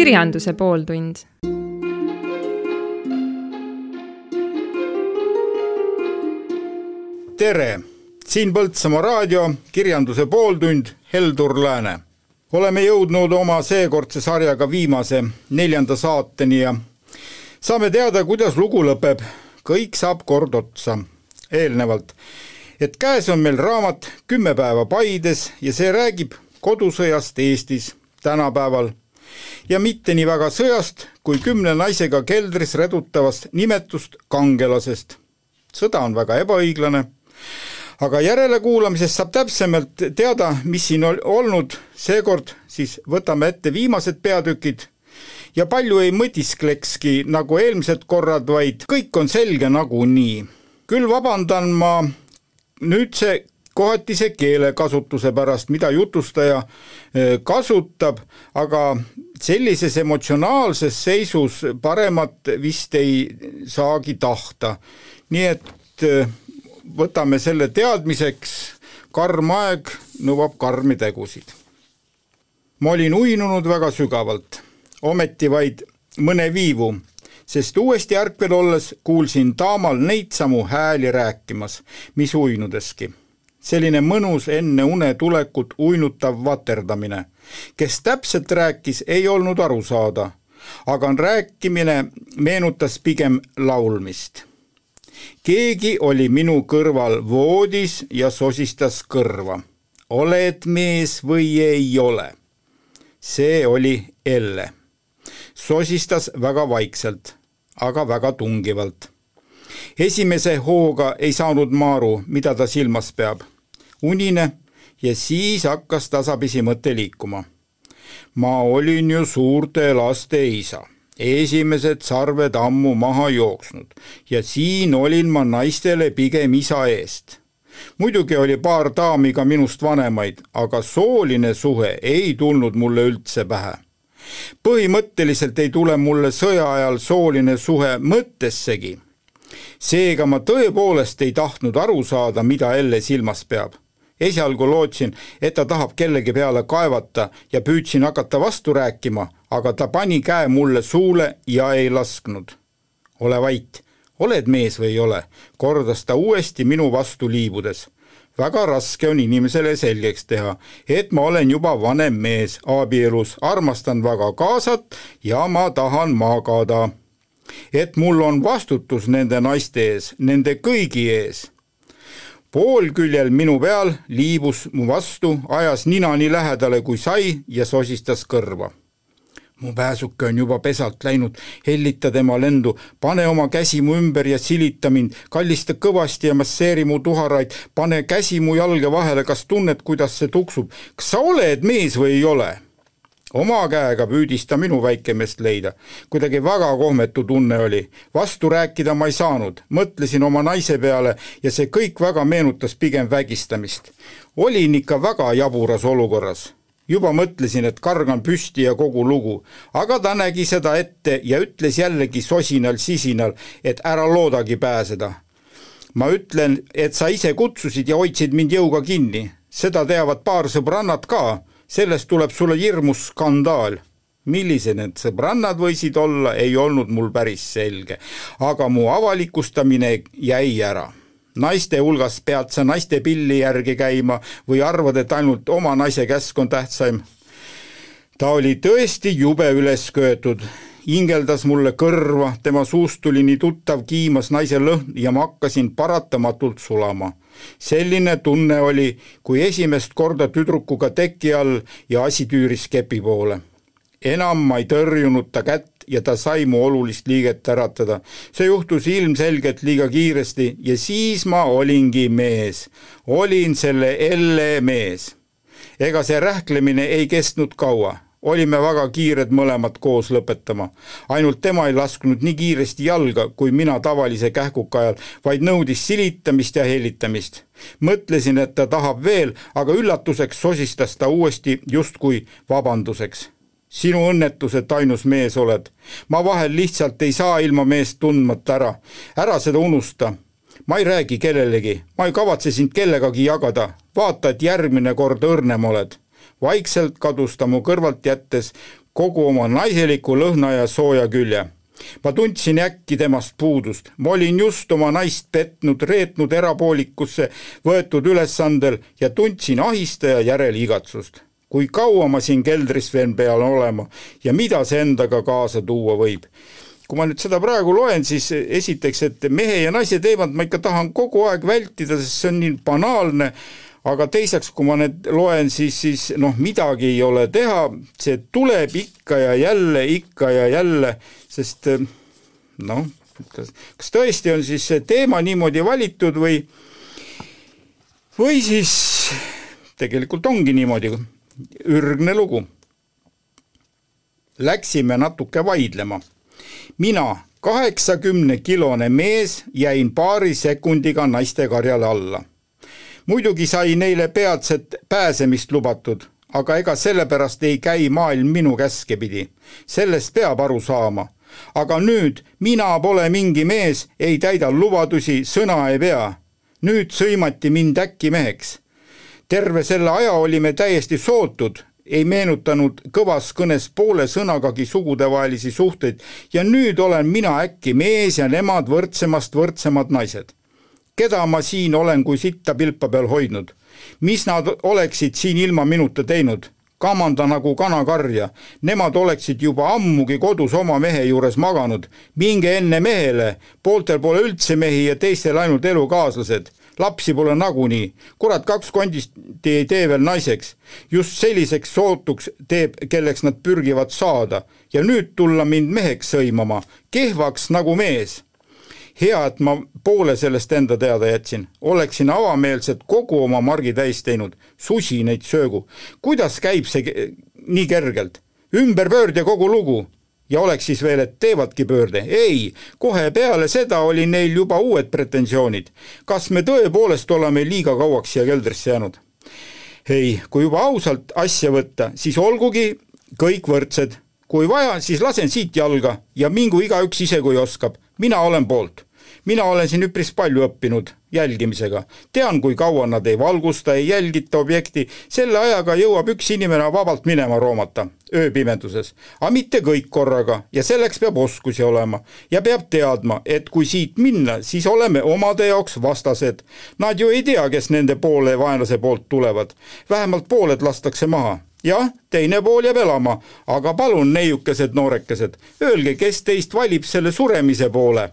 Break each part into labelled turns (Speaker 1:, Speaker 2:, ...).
Speaker 1: kirjanduse pooltund.
Speaker 2: tere, siin Põltsamaa raadio Kirjanduse pooltund, Heldur Lääne. oleme jõudnud oma seekordse sarjaga viimase, neljanda saateni ja saame teada, kuidas lugu lõpeb. kõik saab kord otsa. eelnevalt, et käes on meil raamat Kümme päeva Paides ja see räägib kodusõjast Eestis tänapäeval ja mitte nii väga sõjast, kui kümne naisega keldris redutavast nimetust kangelasest. sõda on väga ebaõiglane, aga järelekuulamisest saab täpsemalt teada, mis siin ol olnud, seekord siis võtame ette viimased peatükid ja palju ei mõtisklekski nagu eelmised korrad, vaid kõik on selge nagunii. küll vabandan ma nüüdse kohatise keelekasutuse pärast, mida jutustaja eh, kasutab, aga sellises emotsionaalses seisus paremat vist ei saagi tahta. nii et eh, võtame selle teadmiseks, karm aeg nõuab karmi tegusid. ma olin uinunud väga sügavalt, ometi vaid mõne viivu, sest uuesti ärkvel olles kuulsin taamal neid samu hääli rääkimas, mis uinudeski selline mõnus enne une tulekut uinutav vaterdamine. kes täpselt rääkis, ei olnud aru saada, aga rääkimine meenutas pigem laulmist. keegi oli minu kõrval voodis ja sosistas kõrva. oled mees või ei ole? see oli Elle. sosistas väga vaikselt, aga väga tungivalt esimese hooga ei saanud ma aru, mida ta silmas peab. unine ja siis hakkas tasapisi mõte liikuma. ma olin ju suurte laste isa, esimesed sarved ammu maha jooksnud ja siin olin ma naistele pigem isa eest muidugi oli paar daami ka minust vanemaid, aga sooline suhe ei tulnud mulle üldse pähe põhimõtteliselt ei tule mulle sõja ajal sooline suhe mõttessegi seega ma tõepoolest ei tahtnud aru saada, mida Elle silmas peab. esialgu lootsin, et ta tahab kellegi peale kaevata ja püüdsin hakata vastu rääkima, aga ta pani käe mulle suule ja ei lasknud. ole vait, oled mees või ei ole, kordas ta uuesti minu vastu liibudes. Väga raske on inimesele selgeks teha, et ma olen juba vanem mees abielus, armastan väga kaasat ja ma tahan magada et mul on vastutus nende naiste ees, nende kõigi ees. poolküljel minu peal liibus mu vastu, ajas nina nii lähedale kui sai ja sosistas kõrva mu pääsuke on juba pesalt läinud, hellita tema lendu, pane oma käsi mu ümber ja silita mind, kallista kõvasti ja masseeri mu tuharaid, pane käsi mu jalge vahele, kas tunned, kuidas see tuksub, kas sa oled mees või ei ole? Oma käega püüdis ta minu väikemeest leida. kuidagi väga kohmetu tunne oli. vastu rääkida ma ei saanud, mõtlesin oma naise peale ja see kõik väga meenutas pigem vägistamist. olin ikka väga jaburas olukorras. juba mõtlesin, et kargan püsti ja kogu lugu, aga ta nägi seda ette ja ütles jällegi sosinal-sisinal, et ära loodagi pääseda. ma ütlen, et sa ise kutsusid ja hoidsid mind jõuga kinni, seda teavad paar sõbrannat ka sellest tuleb sulle hirmus skandaal. millised need sõbrannad võisid olla, ei olnud mul päris selge, aga mu avalikustamine jäi ära. Naiste hulgas pead sa naiste pilli järgi käima või arvad, et ainult oma naise käsk on tähtsaim? ta oli tõesti jube üles köetud, hingeldas mulle kõrva, tema suust tuli nii tuttav kiimas naise lõhn ja ma hakkasin paratamatult sulama selline tunne oli, kui esimest korda tüdrukuga teki all ja asi tüüris kepi poole. enam ma ei tõrjunud ta kätt ja ta sai mu olulist liiget äratada. see juhtus ilmselgelt liiga kiiresti ja siis ma olingi mees. olin selle Elle mees. ega see rähklemine ei kestnud kaua olime väga kiired mõlemad koos lõpetama. ainult tema ei lasknud nii kiiresti jalga kui mina tavalise kähkuka ajal, vaid nõudis silitamist ja hellitamist. mõtlesin, et ta tahab veel, aga üllatuseks sosistas ta uuesti justkui vabanduseks sinu õnnetus, et ainus mees oled. ma vahel lihtsalt ei saa ilma meest tundmata ära. ära seda unusta. ma ei räägi kellelegi, ma ei kavatse sind kellegagi jagada. vaata, et järgmine kord õrnem oled vaikselt kadus ta mu kõrvalt jättes, kogu oma naiseliku lõhna ja sooja külje ma tundsin äkki temast puudust, ma olin just oma naist petnud, reetnud erapoolikusse võetud ülesandel ja tundsin ahistaja järel igatsust. kui kaua ma siin keldris veel pean olema ja mida see endaga kaasa tuua võib? kui ma nüüd seda praegu loen, siis esiteks, et mehe ja naise teemat ma ikka tahan kogu aeg vältida, sest see on nii banaalne, aga teiseks, kui ma need loen, siis, siis noh, midagi ei ole teha, see tuleb ikka ja jälle, ikka ja jälle, sest noh, kas, kas tõesti on siis see teema niimoodi valitud või, või siis tegelikult ongi niimoodi, ürgne lugu. Läksime natuke vaidlema. mina, kaheksakümne kilone mees, jäin paari sekundiga naistekarjale alla muidugi sai neile peatset pääsemist lubatud, aga ega sellepärast ei käi maailm minu käske pidi. sellest peab aru saama. aga nüüd mina pole mingi mees, ei täida lubadusi, sõna ei pea. nüüd sõimati mind äkki meheks. terve selle aja olime täiesti sootud, ei meenutanud kõvas kõnes poole sõnagagi sugudevahelisi suhteid ja nüüd olen mina äkki mees ja nemad võrdsemast võrdsemad naised keda ma siin olen kui sitta pilpa peal hoidnud. mis nad oleksid siin ilma minuta teinud? kamanda nagu kanakarja, nemad oleksid juba ammugi kodus oma mehe juures maganud. minge enne mehele, pooltel pole üldse mehi ja teistel ainult elukaaslased lapsi pole nagunii, kurat, kaks kondisti ei tee veel naiseks. just selliseks sootuks teeb, kelleks nad pürgivad saada ja nüüd tulla mind meheks sõimama, kehvaks nagu mees hea, et ma poole sellest enda teada jätsin, oleksin avameelselt kogu oma margi täis teinud, susi neid söögu. kuidas käib see nii kergelt? ümberpöörde kogu lugu ja oleks siis veel, et teevadki pöörde, ei, kohe peale seda oli neil juba uued pretensioonid. kas me tõepoolest oleme liiga kauaks siia keldrisse jäänud? ei, kui juba ausalt asja võtta, siis olgugi kõik võrdsed. kui vaja, siis lasen siit jalga ja mingu igaüks ise, kui oskab. mina olen poolt mina olen siin üpris palju õppinud jälgimisega. tean, kui kaua nad ei valgusta, ei jälgita objekti, selle ajaga jõuab üks inimene vabalt minema roomata ööpimeduses. aga mitte kõik korraga ja selleks peab oskusi olema ja peab teadma, et kui siit minna, siis oleme omade jaoks vastased. Nad ju ei tea, kes nende poole vaenlase poolt tulevad. vähemalt pooled lastakse maha jah, teine pool jääb elama, aga palun, neiukesed noorekesed, öelge, kes teist valib selle suremise poole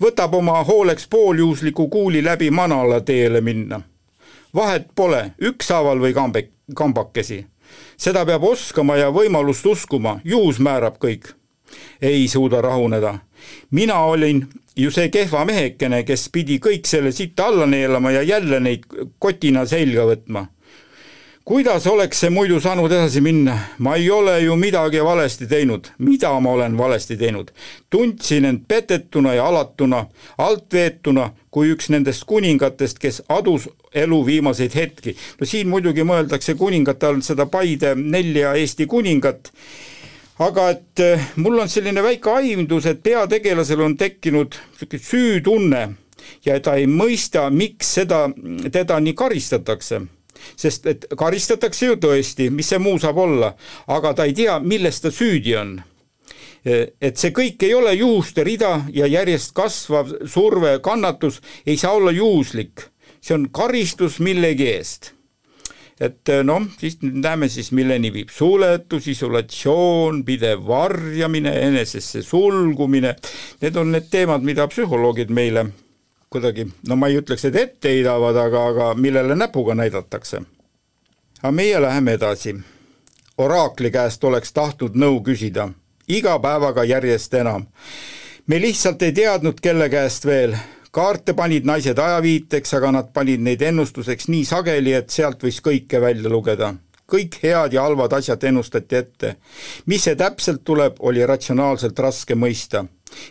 Speaker 2: võtab oma hooleks pooljuhusliku kuuli läbi manala teele minna. vahet pole, ükshaaval või kambe, kambakesi. seda peab oskama ja võimalust uskuma, juhus määrab kõik. ei suuda rahuneda. mina olin ju see kehva mehekene, kes pidi kõik selle sita alla neelama ja jälle neid kotina selga võtma kuidas oleks see muidu saanud edasi minna? ma ei ole ju midagi valesti teinud. mida ma olen valesti teinud? tundsin end petetuna ja alatuna, altveetuna kui üks nendest kuningatest, kes adus elu viimaseid hetki. no siin muidugi mõeldakse kuningate all seda Paide nelja Eesti kuningat, aga et eh, mul on selline väike aimdus, et peategelasel on tekkinud niisugune süütunne ja ta ei mõista, miks seda, teda nii karistatakse sest et karistatakse ju tõesti, mis see muu saab olla, aga ta ei tea, milles ta süüdi on. et see kõik ei ole juhuste rida ja järjest kasvav surve, kannatus ei saa olla juhuslik, see on karistus millegi eest. Et noh, siis näeme siis, milleni viib suletus, isolatsioon, pidev varjamine, enesesse sulgumine, need on need teemad, mida psühholoogid meile kuidagi, no ma ei ütleks, et ette heidavad, aga, aga millele näpuga näidatakse. aga meie läheme edasi. oraakli käest oleks tahtnud nõu küsida, iga päevaga järjest enam. me lihtsalt ei teadnud, kelle käest veel, kaarte panid naised ajaviiteks, aga nad panid neid ennustuseks nii sageli, et sealt võis kõike välja lugeda kõik head ja halvad asjad ennustati ette. mis see täpselt tuleb, oli ratsionaalselt raske mõista.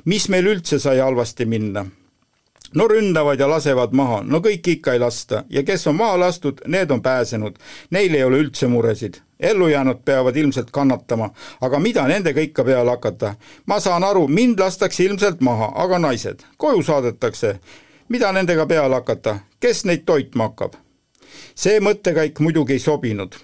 Speaker 2: mis meil üldse sai halvasti minna? No ründavad ja lasevad maha, no kõiki ikka ei lasta ja kes on maha lastud, need on pääsenud. Neil ei ole üldse muresid. ellujäänud peavad ilmselt kannatama, aga mida nendega ikka peale hakata? ma saan aru, mind lastakse ilmselt maha, aga naised, koju saadetakse. mida nendega peale hakata, kes neid toitma hakkab? see mõttekäik muidugi ei sobinud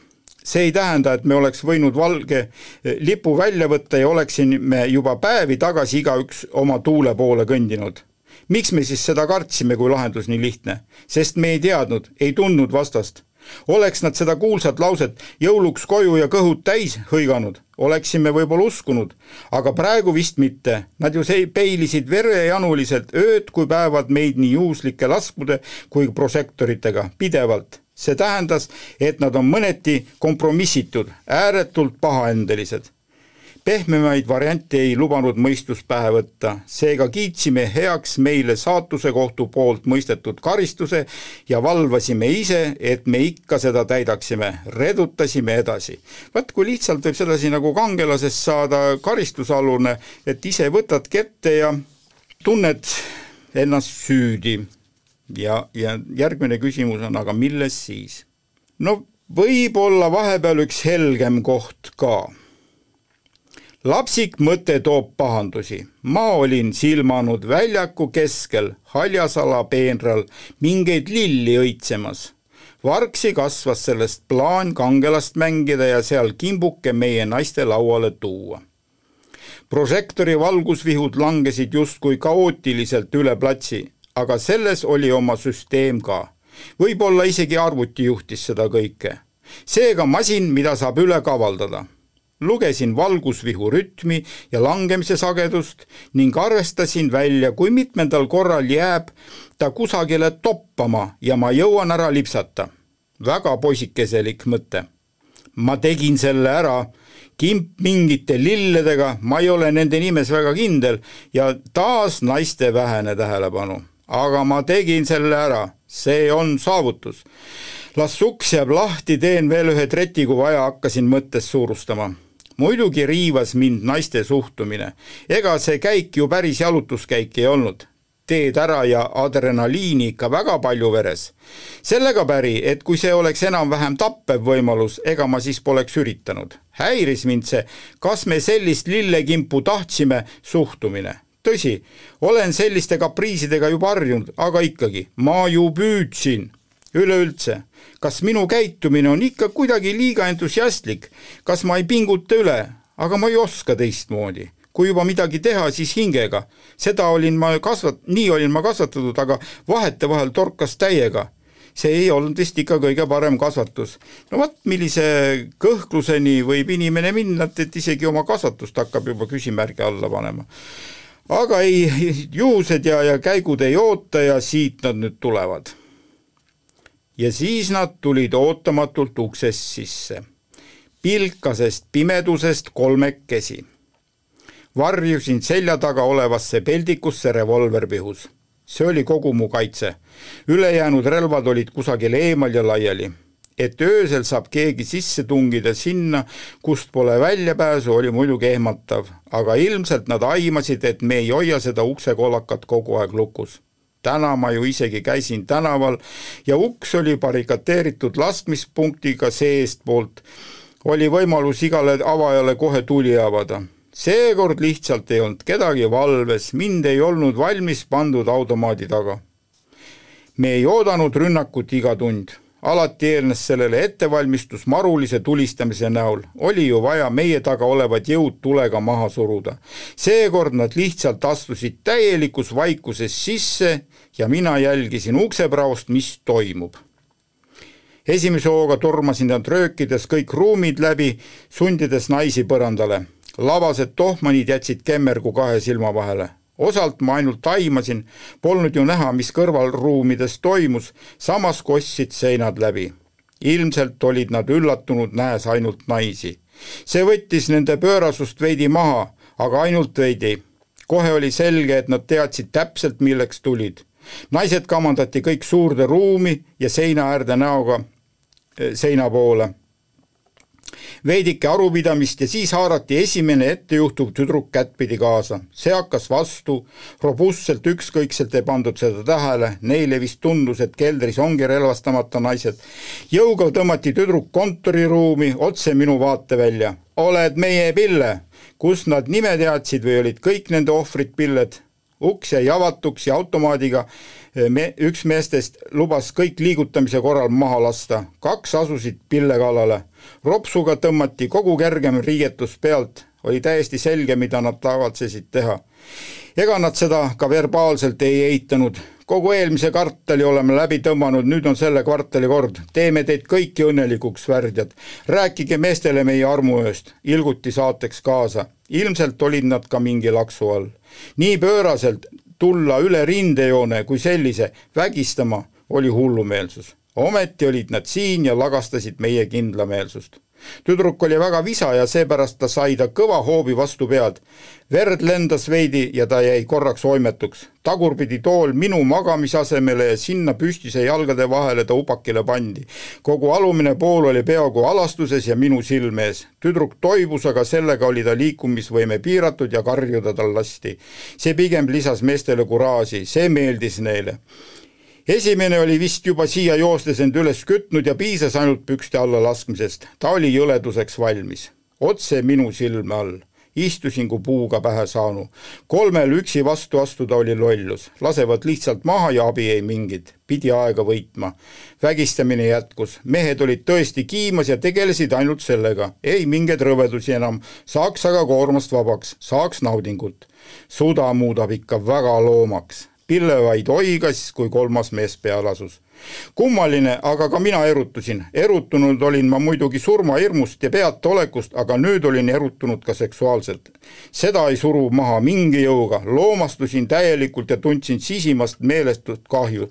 Speaker 2: see ei tähenda, et me oleks võinud valge eh, lipu välja võtta ja oleksime juba päevi tagasi igaüks oma tuule poole kõndinud. Miks me siis seda kartsime, kui lahendus nii lihtne? sest me ei teadnud, ei tundnud vastast. oleks nad seda kuulsat lauset jõuluks koju ja kõhud täis hõiganud, oleksime võib-olla uskunud, aga praegu vist mitte. Nad ju peilisid verejanuliselt ööd kui päevad meid nii juhuslike laskude kui prožektoritega pidevalt see tähendas, et nad on mõneti kompromissitud, ääretult pahaendelised. Pehmemaid variante ei lubanud mõistus pähe võtta, seega kiitsime heaks meile saatuse kohtu poolt mõistetud karistuse ja valvasime ise, et me ikka seda täidaksime, redutasime edasi. vaat kui lihtsalt võib sedasi nagu kangelasest saada karistusalune, et ise võtad kätte ja tunned ennast süüdi ja, ja järgmine küsimus on, aga milles siis? no võib-olla vahepeal üks helgem koht ka. Lapsik mõte toob pahandusi. ma olin silmanud väljaku keskel haljasala peenral mingeid lilli õitsemas. vargsi kasvas sellest plaan kangelast mängida ja seal kimbuke meie naiste lauale tuua prožektori valgusvihud langesid justkui kaootiliselt üle platsi aga selles oli oma süsteem ka. võib-olla isegi arvuti juhtis seda kõike. seega masin, mida saab üle kavaldada. Lugesin valgusvihu rütmi ja langemise sagedust ning arvestasin välja, kui mitmendal korral jääb ta kusagile toppama ja ma jõuan ära lipsata. väga poisikeselik mõte. ma tegin selle ära kimp mingite lilledega, ma ei ole nende nimes väga kindel ja taas naiste vähene tähelepanu aga ma tegin selle ära, see on saavutus. las uks jääb lahti, teen veel ühe treti, kui vaja, hakkasin mõttes suurustama. Muidugi riivas mind naiste suhtumine, ega see käik ju päris jalutuskäik ei olnud teed ära ja adrenaliini ikka väga palju veres. sellega päri, et kui see oleks enam-vähem tappev võimalus, ega ma siis poleks üritanud. häiris mind see, kas me sellist lillekimpu tahtsime, suhtumine tõsi, olen selliste kapriisidega juba harjunud, aga ikkagi, ma ju püüdsin. Üleüldse, kas minu käitumine on ikka kuidagi liiga entusiastlik, kas ma ei pinguta üle, aga ma ei oska teistmoodi kui juba midagi teha, siis hingega. seda olin ma kasvat-, nii olin ma kasvatatud, aga vahetevahel torkas täiega. see ei olnud vist ikka kõige parem kasvatus. no vot, millise kõhkluseni võib inimene minna, et, et isegi oma kasvatust hakkab juba küsimärgi alla panema aga ei, juhused ja, ja käigud ei oota ja siit nad nüüd tulevad. Ja siis nad tulid ootamatult uksest sisse, pilkasest pimedusest kolmekesi. varjusin selja taga olevasse peldikusse revolver pihus. see oli kogu mu kaitse. ülejäänud relvad olid kusagil eemal ja laiali et öösel saab keegi sisse tungida sinna, kust pole väljapääsu, oli muidugi ehmatav, aga ilmselt nad aimasid, et me ei hoia seda uksekollakat kogu aeg lukus. Täna ma ju isegi käisin tänaval ja uks oli barrikadeeritud laskmispunktiga seestpoolt. oli võimalus igale avajale kohe tuli avada seekord lihtsalt ei olnud kedagi valves, mind ei olnud valmis pandud automaadi taga. me ei oodanud rünnakut iga tund alati eelnes sellele ettevalmistus marulise tulistamise näol, oli ju vaja meie taga olevad jõud tulega maha suruda. seekord nad lihtsalt astusid täielikus vaikuses sisse ja mina jälgisin uksepraost, mis toimub. esimese hooga tormasin nad röökides kõik ruumid läbi, sundides naisi põrandale. labased tohmanid jätsid kemmergu kahe silma vahele osalt ma ainult aimasin, polnud ju näha, mis kõrvalruumides toimus, samas kostsid seinad läbi. ilmselt olid nad üllatunud, nähes ainult naisi. see võttis nende pöörasust veidi maha, aga ainult veidi. kohe oli selge, et nad teadsid täpselt, milleks tulid. Naised kamandati kõik suurde ruumi ja seina äärde näoga eh, seina poole veidike arupidamist ja siis haarati esimene ettejuhtuv tüdruk kättpidi kaasa. see hakkas vastu, robustselt, ükskõikselt ei pandud seda tähele, neile vist tundus, et keldris ongi relvastamata naised. jõuga tõmmati tüdruk kontoriruumi otse minu vaatevälja. oled meie Pille? kust nad nime teadsid või olid kõik nende ohvrid Pilled? Uks jäi avatuks ja automaadiga me, üks meestest lubas kõik liigutamise korral maha lasta, kaks asusid pille kallale. ropsuga tõmmati kogu kergem riietus pealt, oli täiesti selge, mida nad kavatsesid teha. ega nad seda ka verbaalselt ei eitanud kogu eelmise kvartali oleme läbi tõmmanud, nüüd on selle kvartali kord. teeme teid kõiki õnnelikuks, värdjad. rääkige meestele meie armuööst, ilguti saateks kaasa. ilmselt olid nad ka mingi laksu all. Nii pööraselt tulla üle rindejoone kui sellise vägistama oli hullumeelsus. ometi olid nad siin ja lagastasid meie kindlameelsust tüdruk oli väga visa ja seepärast ta sai ta kõva hoobi vastu pead. verd lendas veidi ja ta jäi korraks oimetuks. tagurpidi tool minu magamisasemele ja sinna püstise jalgade vahele ta upakile pandi. kogu alumine pool oli peaaegu alastuses ja minu silme ees. tüdruk toibus, aga sellega oli ta liikumisvõime piiratud ja karjuda tal lasti. see pigem lisas meestele kuraaži, see meeldis neile esimene oli vist juba siia joostes end üles kütnud ja piisas ainult pükste alla laskmisest. ta oli jõleduseks valmis, otse minu silme all. Istusin kui puuga pähe saanu. kolmel üksi vastu astuda oli lollus, lasevad lihtsalt maha ja abi ei mingit, pidi aega võitma. vägistamine jätkus, mehed olid tõesti kiimas ja tegelesid ainult sellega, ei mingeid rõvedusi enam, saaks aga koormast vabaks, saaks naudingut. suda muudab ikka väga loomaks Pille vaid oigas, kui kolmas mees peale asus. kummaline, aga ka mina erutusin. erutunud olin ma muidugi surmahirmust ja peataolekust, aga nüüd olin erutunud ka seksuaalselt. seda ei suru maha mingi jõuga, loomastusin täielikult ja tundsin sisimast meelestut kahju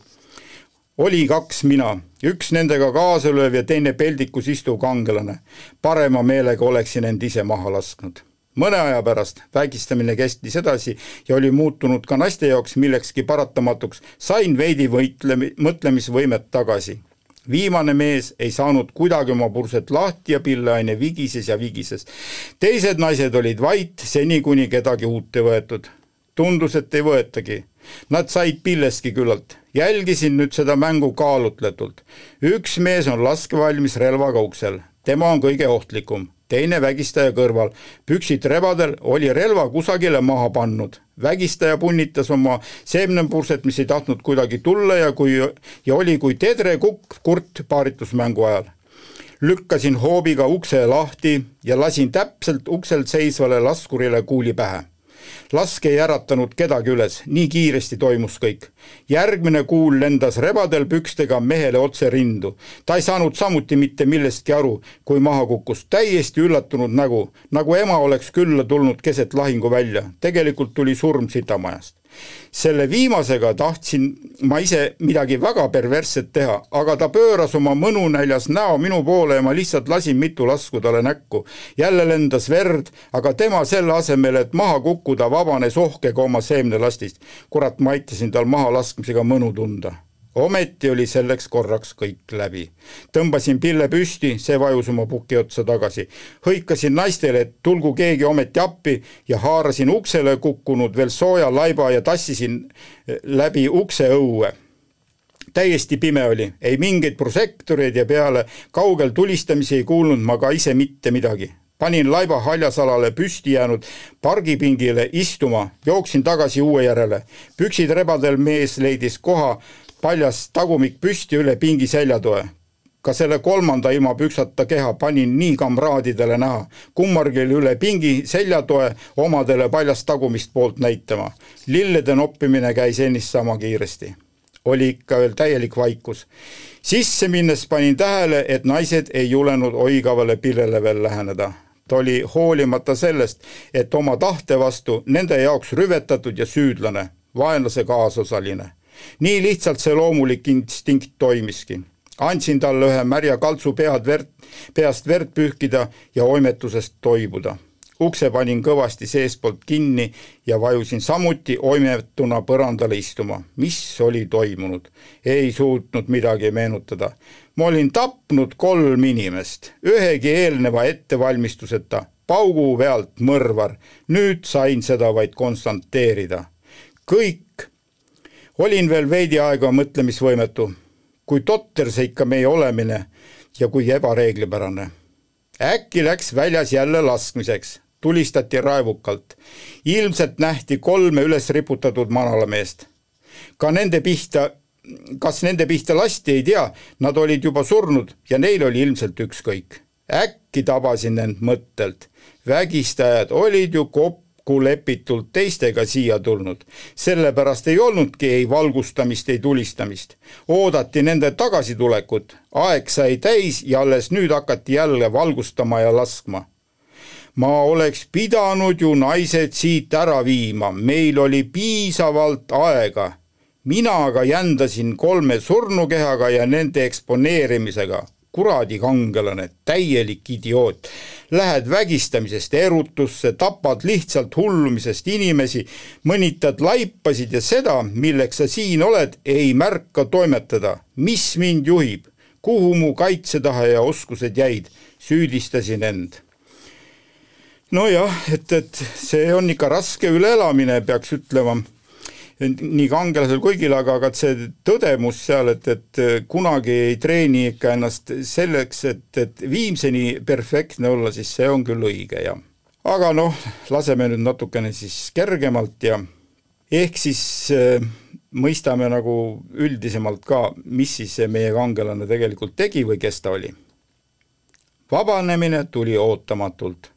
Speaker 2: oli kaks mina, üks nendega kaasa lööv ja teine peldikus istuv kangelane. parema meelega oleksin end ise maha lasknud mõne aja pärast vägistamine kestis edasi ja oli muutunud ka naiste jaoks millekski paratamatuks, sain veidi võitle-, mõtlemisvõimet tagasi. viimane mees ei saanud kuidagi oma purset lahti ja pilleaine vigises ja vigises. teised naised olid vait, seni kuni kedagi uut ei võetud. tundus, et ei võetagi. Nad said pillestki küllalt. jälgisin nüüd seda mängu kaalutletult. üks mees on laskevalmis relvaga uksel, tema on kõige ohtlikum teine vägistaja kõrval. püksid rebadel, oli relva kusagile maha pannud. vägistaja punnitas oma seemnepurset, mis ei tahtnud kuidagi tulla ja kui, ja oli kui tedre kukk kurt paaritusmängu ajal. lükkasin hoobiga ukse lahti ja lasin täpselt uksel seisvale laskurile kuuli pähe lask ei äratanud kedagi üles, nii kiiresti toimus kõik. järgmine kuul lendas rebadel pükstega mehele otse rindu. ta ei saanud samuti mitte millestki aru, kui maha kukkus, täiesti üllatunud nägu, nagu ema oleks külla tulnud keset lahinguvälja. tegelikult tuli surm sitamajast selle viimasega tahtsin ma ise midagi väga perversset teha, aga ta pööras oma mõnunäljas näo minu poole ja ma lihtsalt lasin mitu lasku talle näkku. jälle lendas verd, aga tema selle asemel, et maha kukkuda, vabanes ohkega oma seemnelastist. kurat, ma aitasin tal maha laskmisega mõnu tunda ometi oli selleks korraks kõik läbi. tõmbasin pille püsti, see vajus oma puki otsa tagasi. hõikasin naistele, et tulgu keegi ometi appi ja haarasin uksele kukkunud veel sooja laiba ja tassisin eh, läbi ukse õue täiesti pime oli, ei mingeid prožektoreid ja peale kaugel tulistamisi ei kuulnud ma ka ise mitte midagi panin laiba haljasalale püsti jäänud pargipingile istuma, jooksin tagasi uue järele. püksid rebadel mees leidis koha paljas tagumik püsti üle pingi seljatoe. ka selle kolmanda ilma püksata keha panin nii kamraadidele näha, kummargi üle pingi seljatoe omadele paljast tagumist poolt näitama. lillede noppimine käis ennist sama kiiresti. oli ikka veel täielik vaikus. sisse minnes panin tähele, et naised ei julenud oigavale pillele veel läheneda ta oli hoolimata sellest, et oma tahte vastu nende jaoks rüvetatud ja süüdlane, vaenlase kaasosaline nii lihtsalt see loomulik instinkt toimiski. andsin talle ühe märja kaltsu pead verd, peast verd pühkida ja oimetusest toibuda. ukse panin kõvasti seestpoolt kinni ja vajusin samuti oimetuna põrandale istuma. mis oli toimunud? ei suutnud midagi meenutada. ma olin tapnud kolm inimest, ühegi eelneva ettevalmistuseta paugu pealt mõrvar, nüüd sain seda vaid konstanteerida. kõik olin veel veidi aega mõtlemisvõimetu. kui totter see ikka meie olemine ja kui ebareeglipärane. äkki läks väljas jälle laskmiseks, tulistati raevukalt. ilmselt nähti kolme üles riputatud manalameest. ka nende pihta, kas nende pihta lasti, ei tea, nad olid juba surnud ja neil oli ilmselt ükskõik. äkki tabasin end mõttelt, vägistajad olid ju kokkulepitult teistega siia tulnud, sellepärast ei olnudki ei valgustamist, ei tulistamist. oodati nende tagasitulekut, aeg sai täis ja alles nüüd hakati jälle valgustama ja laskma ma oleks pidanud ju naised siit ära viima, meil oli piisavalt aega. mina aga jändasin kolme surnukehaga ja nende eksponeerimisega. Kuradi kangelane, täielik idioot. Lähed vägistamisest erutusse, tapad lihtsalt hullumisest inimesi, mõnitad laipasid ja seda, milleks sa siin oled, ei märka toimetada. mis mind juhib? kuhu mu kaitsetahe ja oskused jäid? süüdistasin end nojah, et, et see on ikka raske üleelamine, peaks ütlema, nii kangelasel kõigil, aga, aga see tõdemus seal, et, et kunagi ei treeni ikka ennast selleks, et, et viimseni perfektne olla, siis see on küll õige, jah. aga noh, laseme nüüd natukene siis kergemalt ja ehk siis äh, mõistame nagu üldisemalt ka, mis siis see meie kangelane tegelikult tegi või kes ta oli. vabanemine tuli ootamatult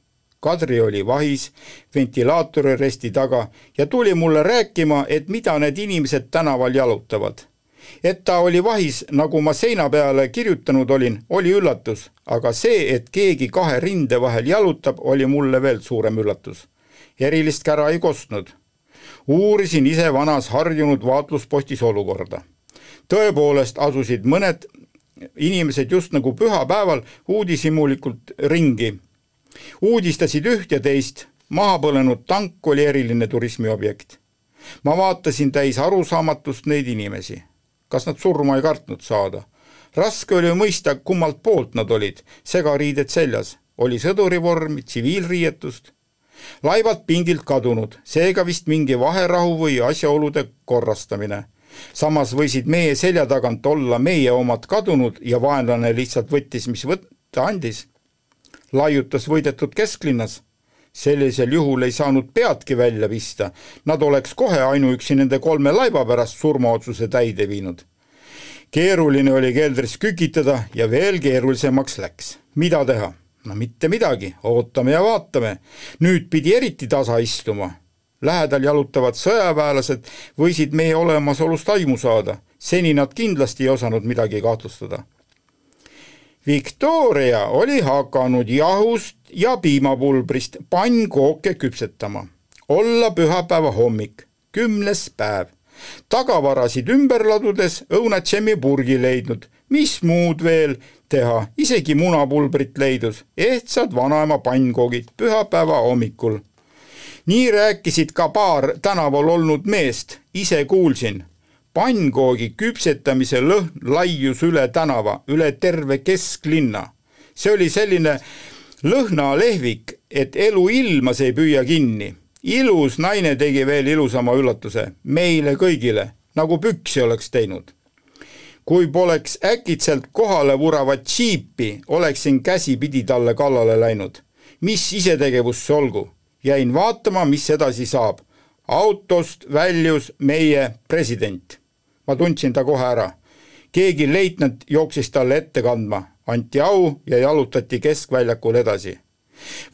Speaker 2: Kadri oli vahis ventilaatori resti taga ja tuli mulle rääkima, et mida need inimesed tänaval jalutavad. et ta oli vahis, nagu ma seina peale kirjutanud olin, oli üllatus, aga see, et keegi kahe rinde vahel jalutab, oli mulle veel suurem üllatus. erilist kära ei kostnud. uurisin ise vanas harjunud vaatluspostis olukorda. tõepoolest asusid mõned inimesed just nagu pühapäeval uudishimulikult ringi uudistasid üht ja teist, maha põlenud tank oli eriline turismiobjekt. ma vaatasin täis arusaamatust neid inimesi. kas nad surma ei kartnud saada? raske oli mõista, kummalt poolt nad olid, segariided seljas, oli sõdurivormi, tsiviilriietust. laevad pingilt kadunud, seega vist mingi vaherahu või asjaolude korrastamine samas võisid meie selja tagant olla meie omad kadunud ja vaenlane lihtsalt võttis, mis võtta andis laiutas võidetud kesklinnas. sellisel juhul ei saanud peadki välja pista, nad oleks kohe ainuüksi nende kolme laiba pärast surmaotsuse täide viinud. keeruline oli keldris kükitada ja veel keerulisemaks läks. mida teha? no mitte midagi, ootame ja vaatame. nüüd pidi eriti tasa istuma. Lähedal jalutavad sõjaväelased võisid meie olemasolust aimu saada, seni nad kindlasti ei osanud midagi kahtlustada Victoria oli hakanud jahust ja piimapulbrist pannkooke küpsetama. olla pühapäeva hommik, kümnes päev. tagavarasid ümber ladudes õunatšemi purgi leidnud, mis muud veel teha, isegi munapulbrit leidus, ehtsad vanaema pannkoogid pühapäeva hommikul. nii rääkisid ka paar tänaval olnud meest, ise kuulsin pannkoogi küpsetamise lõhn laius üle tänava, üle terve kesklinna. see oli selline lõhnalehvik, et elu ilmas ei püüa kinni. ilus naine tegi veel ilusama üllatuse meile kõigile, nagu püksi oleks teinud. kui poleks äkitselt kohale vuravat džiipi, oleksin käsipidi talle kallale läinud. mis isetegevus see olgu, jäin vaatama, mis edasi saab autost väljus meie president ma tundsin ta kohe ära. keegi leitnant jooksis talle ette kandma, anti au ja jalutati keskväljakul edasi.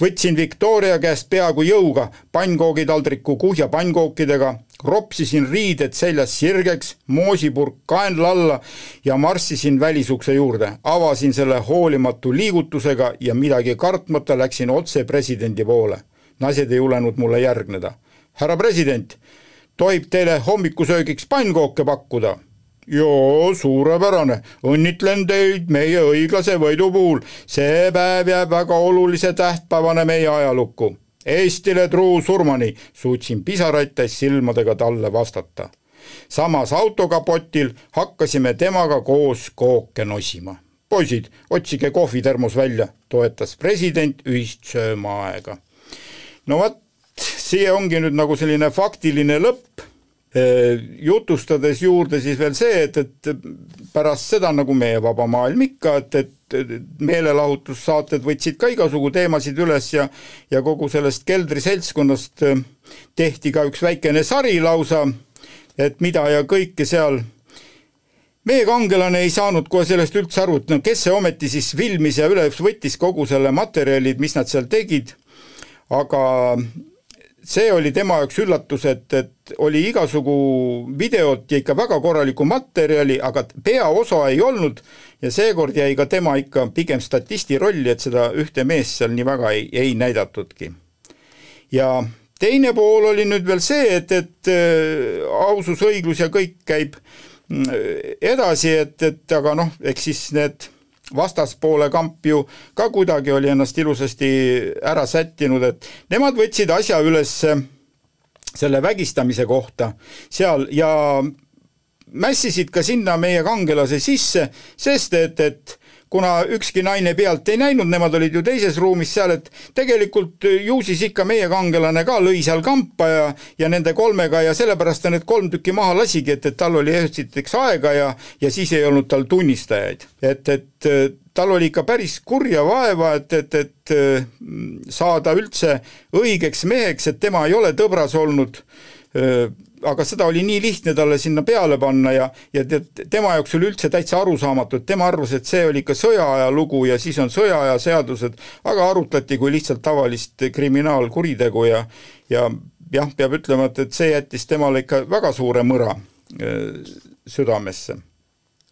Speaker 2: võtsin Victoria käest peaaegu jõuga pannkoogitaldriku kuhja pannkookidega, ropsisin riided seljas sirgeks, moosipurk kaenla alla ja marssisin välisukse juurde, avasin selle hoolimatu liigutusega ja midagi kartmata läksin otse presidendi poole. naised ei julenud mulle järgneda. härra president, tohib teile hommikusöögiks pannkooke pakkuda? joo, suurepärane, õnnitlen teid meie õiglase võidu puhul, see päev jääb väga olulise tähtpäevana meie ajalukku. Eestile truu surmani, suutsin pisaraid täis silmadega talle vastata. samas autokapotil hakkasime temaga koos kooke nosima. poisid, otsige kohvitermos välja, toetas president ühist söömaaega. no vot, siia ongi nüüd nagu selline faktiline lõpp, jutustades juurde siis veel see, et, et pärast seda, nagu meie vaba maailm ikka, et, et meelelahutussaated võtsid ka igasugu teemasid üles ja ja kogu sellest keldriseltskonnast tehti ka üks väikene sari lausa, et mida ja kõike seal. Meie kangelane ei saanud kohe sellest üldse aru, et no kes see ometi siis filmis ja üleüldse võttis kogu selle materjalid, mis nad seal tegid, aga see oli tema jaoks üllatus, et, et oli igasugu videot ja ikka väga korralikku materjali, aga peaosa ei olnud ja seekord jäi ka tema ikka pigem statisti rolli, et seda ühte meest seal nii väga ei, ei näidatudki. ja teine pool oli nüüd veel see, et, et äh, ausus, õiglus ja kõik käib mm, edasi, et, et aga noh, eks siis need vastaspoole kamp ju ka kuidagi oli ennast ilusasti ära sättinud, et nemad võtsid asja üles selle vägistamise kohta seal ja mässisid ka sinna meie kangelase sisse, sest et, et kuna ükski naine pealt ei näinud, nemad olid ju teises ruumis seal, et tegelikult ju siis ikka meie kangelane ka lõi seal kampa ja ja nende kolmega ja sellepärast ta need kolm tükki maha lasigi, et, et tal oli esiteks aega ja ja siis ei olnud tal tunnistajaid. et, et tal oli ikka päris kurja vaeva, et, et, et saada üldse õigeks meheks, et tema ei ole tõbras olnud aga seda oli nii lihtne talle sinna peale panna ja, ja tead, tema jaoks oli üldse täitsa arusaamatu, et tema arvas, et see oli ikka sõjaaja lugu ja siis on sõjaaja seadused, aga arutleti kui lihtsalt tavalist kriminaalkuritegu ja ja jah, peab ütlema, et, et see jättis temale ikka väga suure mõra äh, südamesse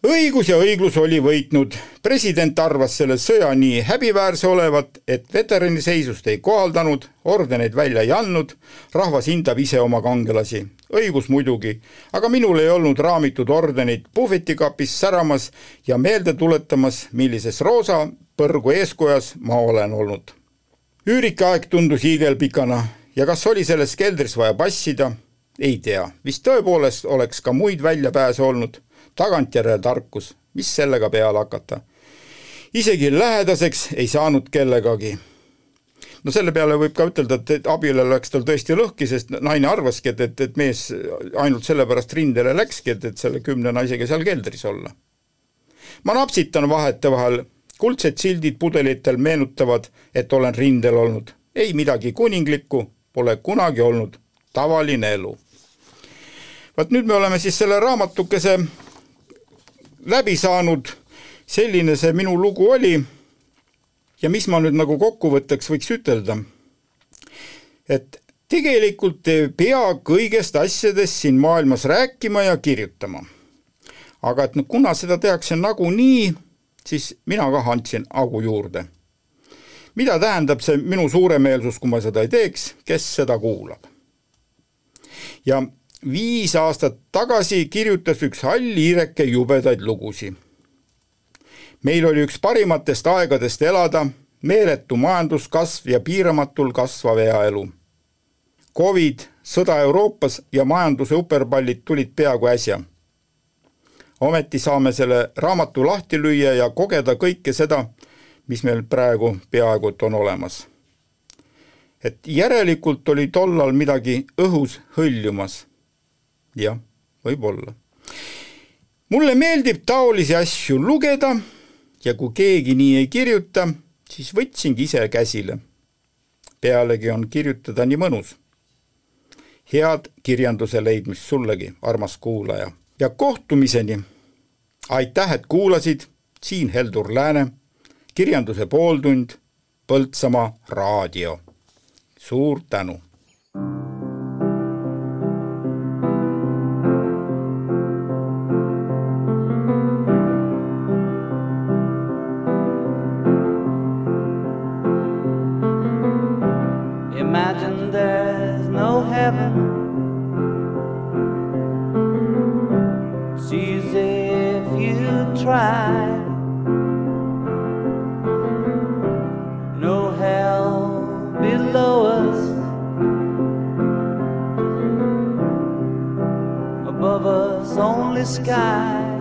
Speaker 2: õigus ja õiglus oli võitnud. president arvas selle sõja nii häbiväärse olevat, et veterani seisust ei kohaldanud, ordeneid välja ei andnud, rahvas hindab ise oma kangelasi. õigus muidugi, aga minul ei olnud raamitud ordenit puhvetikapis säramas ja meelde tuletamas, millises roosa põrgu eeskojas ma olen olnud. üürike aeg tundus hiigelpikana ja kas oli selles keldris vaja passida, ei tea, vist tõepoolest oleks ka muid väljapääse olnud tagantjärele tarkus, mis sellega peale hakata. isegi lähedaseks ei saanud kellegagi. no selle peale võib ka ütelda, et abielul läks tal tõesti lõhki, sest naine arvaski, et, et, et mees ainult sellepärast rindele läkski, et, et selle kümne naisega seal keldris olla. ma napsitan vahetevahel, kuldsed sildid pudelitel meenutavad, et olen rindel olnud. ei midagi kuninglikku, pole kunagi olnud, tavaline elu vaat nüüd me oleme siis selle raamatukese läbi saanud, selline see minu lugu oli ja mis ma nüüd nagu kokkuvõtteks võiks ütelda, et tegelikult ei pea kõigest asjadest siin maailmas rääkima ja kirjutama. aga et no kuna seda tehakse nagunii, siis mina kah andsin hagu juurde. mida tähendab see minu suuremeelsus, kui ma seda ei teeks, kes seda kuulab? ja viis aastat tagasi kirjutas üks hall hiireke jubedaid lugusid. meil oli üks parimatest aegadest elada, meeletu majanduskasv ja piiramatul kasvav eaelu. Covid, sõda Euroopas ja majanduse uperpallid tulid peaaegu äsja. ometi saame selle raamatu lahti lüüa ja kogeda kõike seda, mis meil praegu peaaegu et on olemas. et järelikult oli tollal midagi õhus hõljumas jah, võib-olla. mulle meeldib taolisi asju lugeda ja kui keegi nii ei kirjuta, siis võtsingi ise käsile. pealegi on kirjutada nii mõnus. head kirjanduse leidmist sullegi, armas kuulaja, ja kohtumiseni. aitäh, et kuulasid, siin Heldur Lääne, kirjanduse pooltund, Põltsamaa raadio. suur tänu
Speaker 1: but try. No hell below us, above us only sky.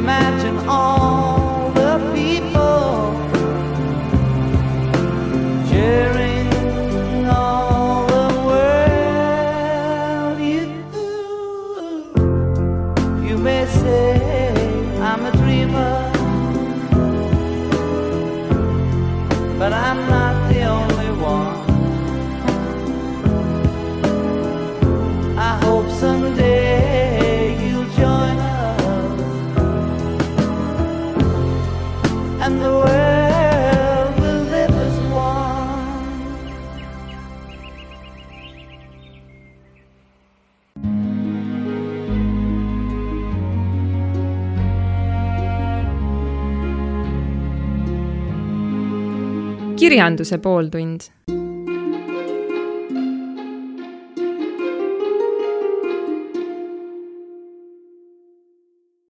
Speaker 1: Imagine all
Speaker 3: kirjanduse pooltund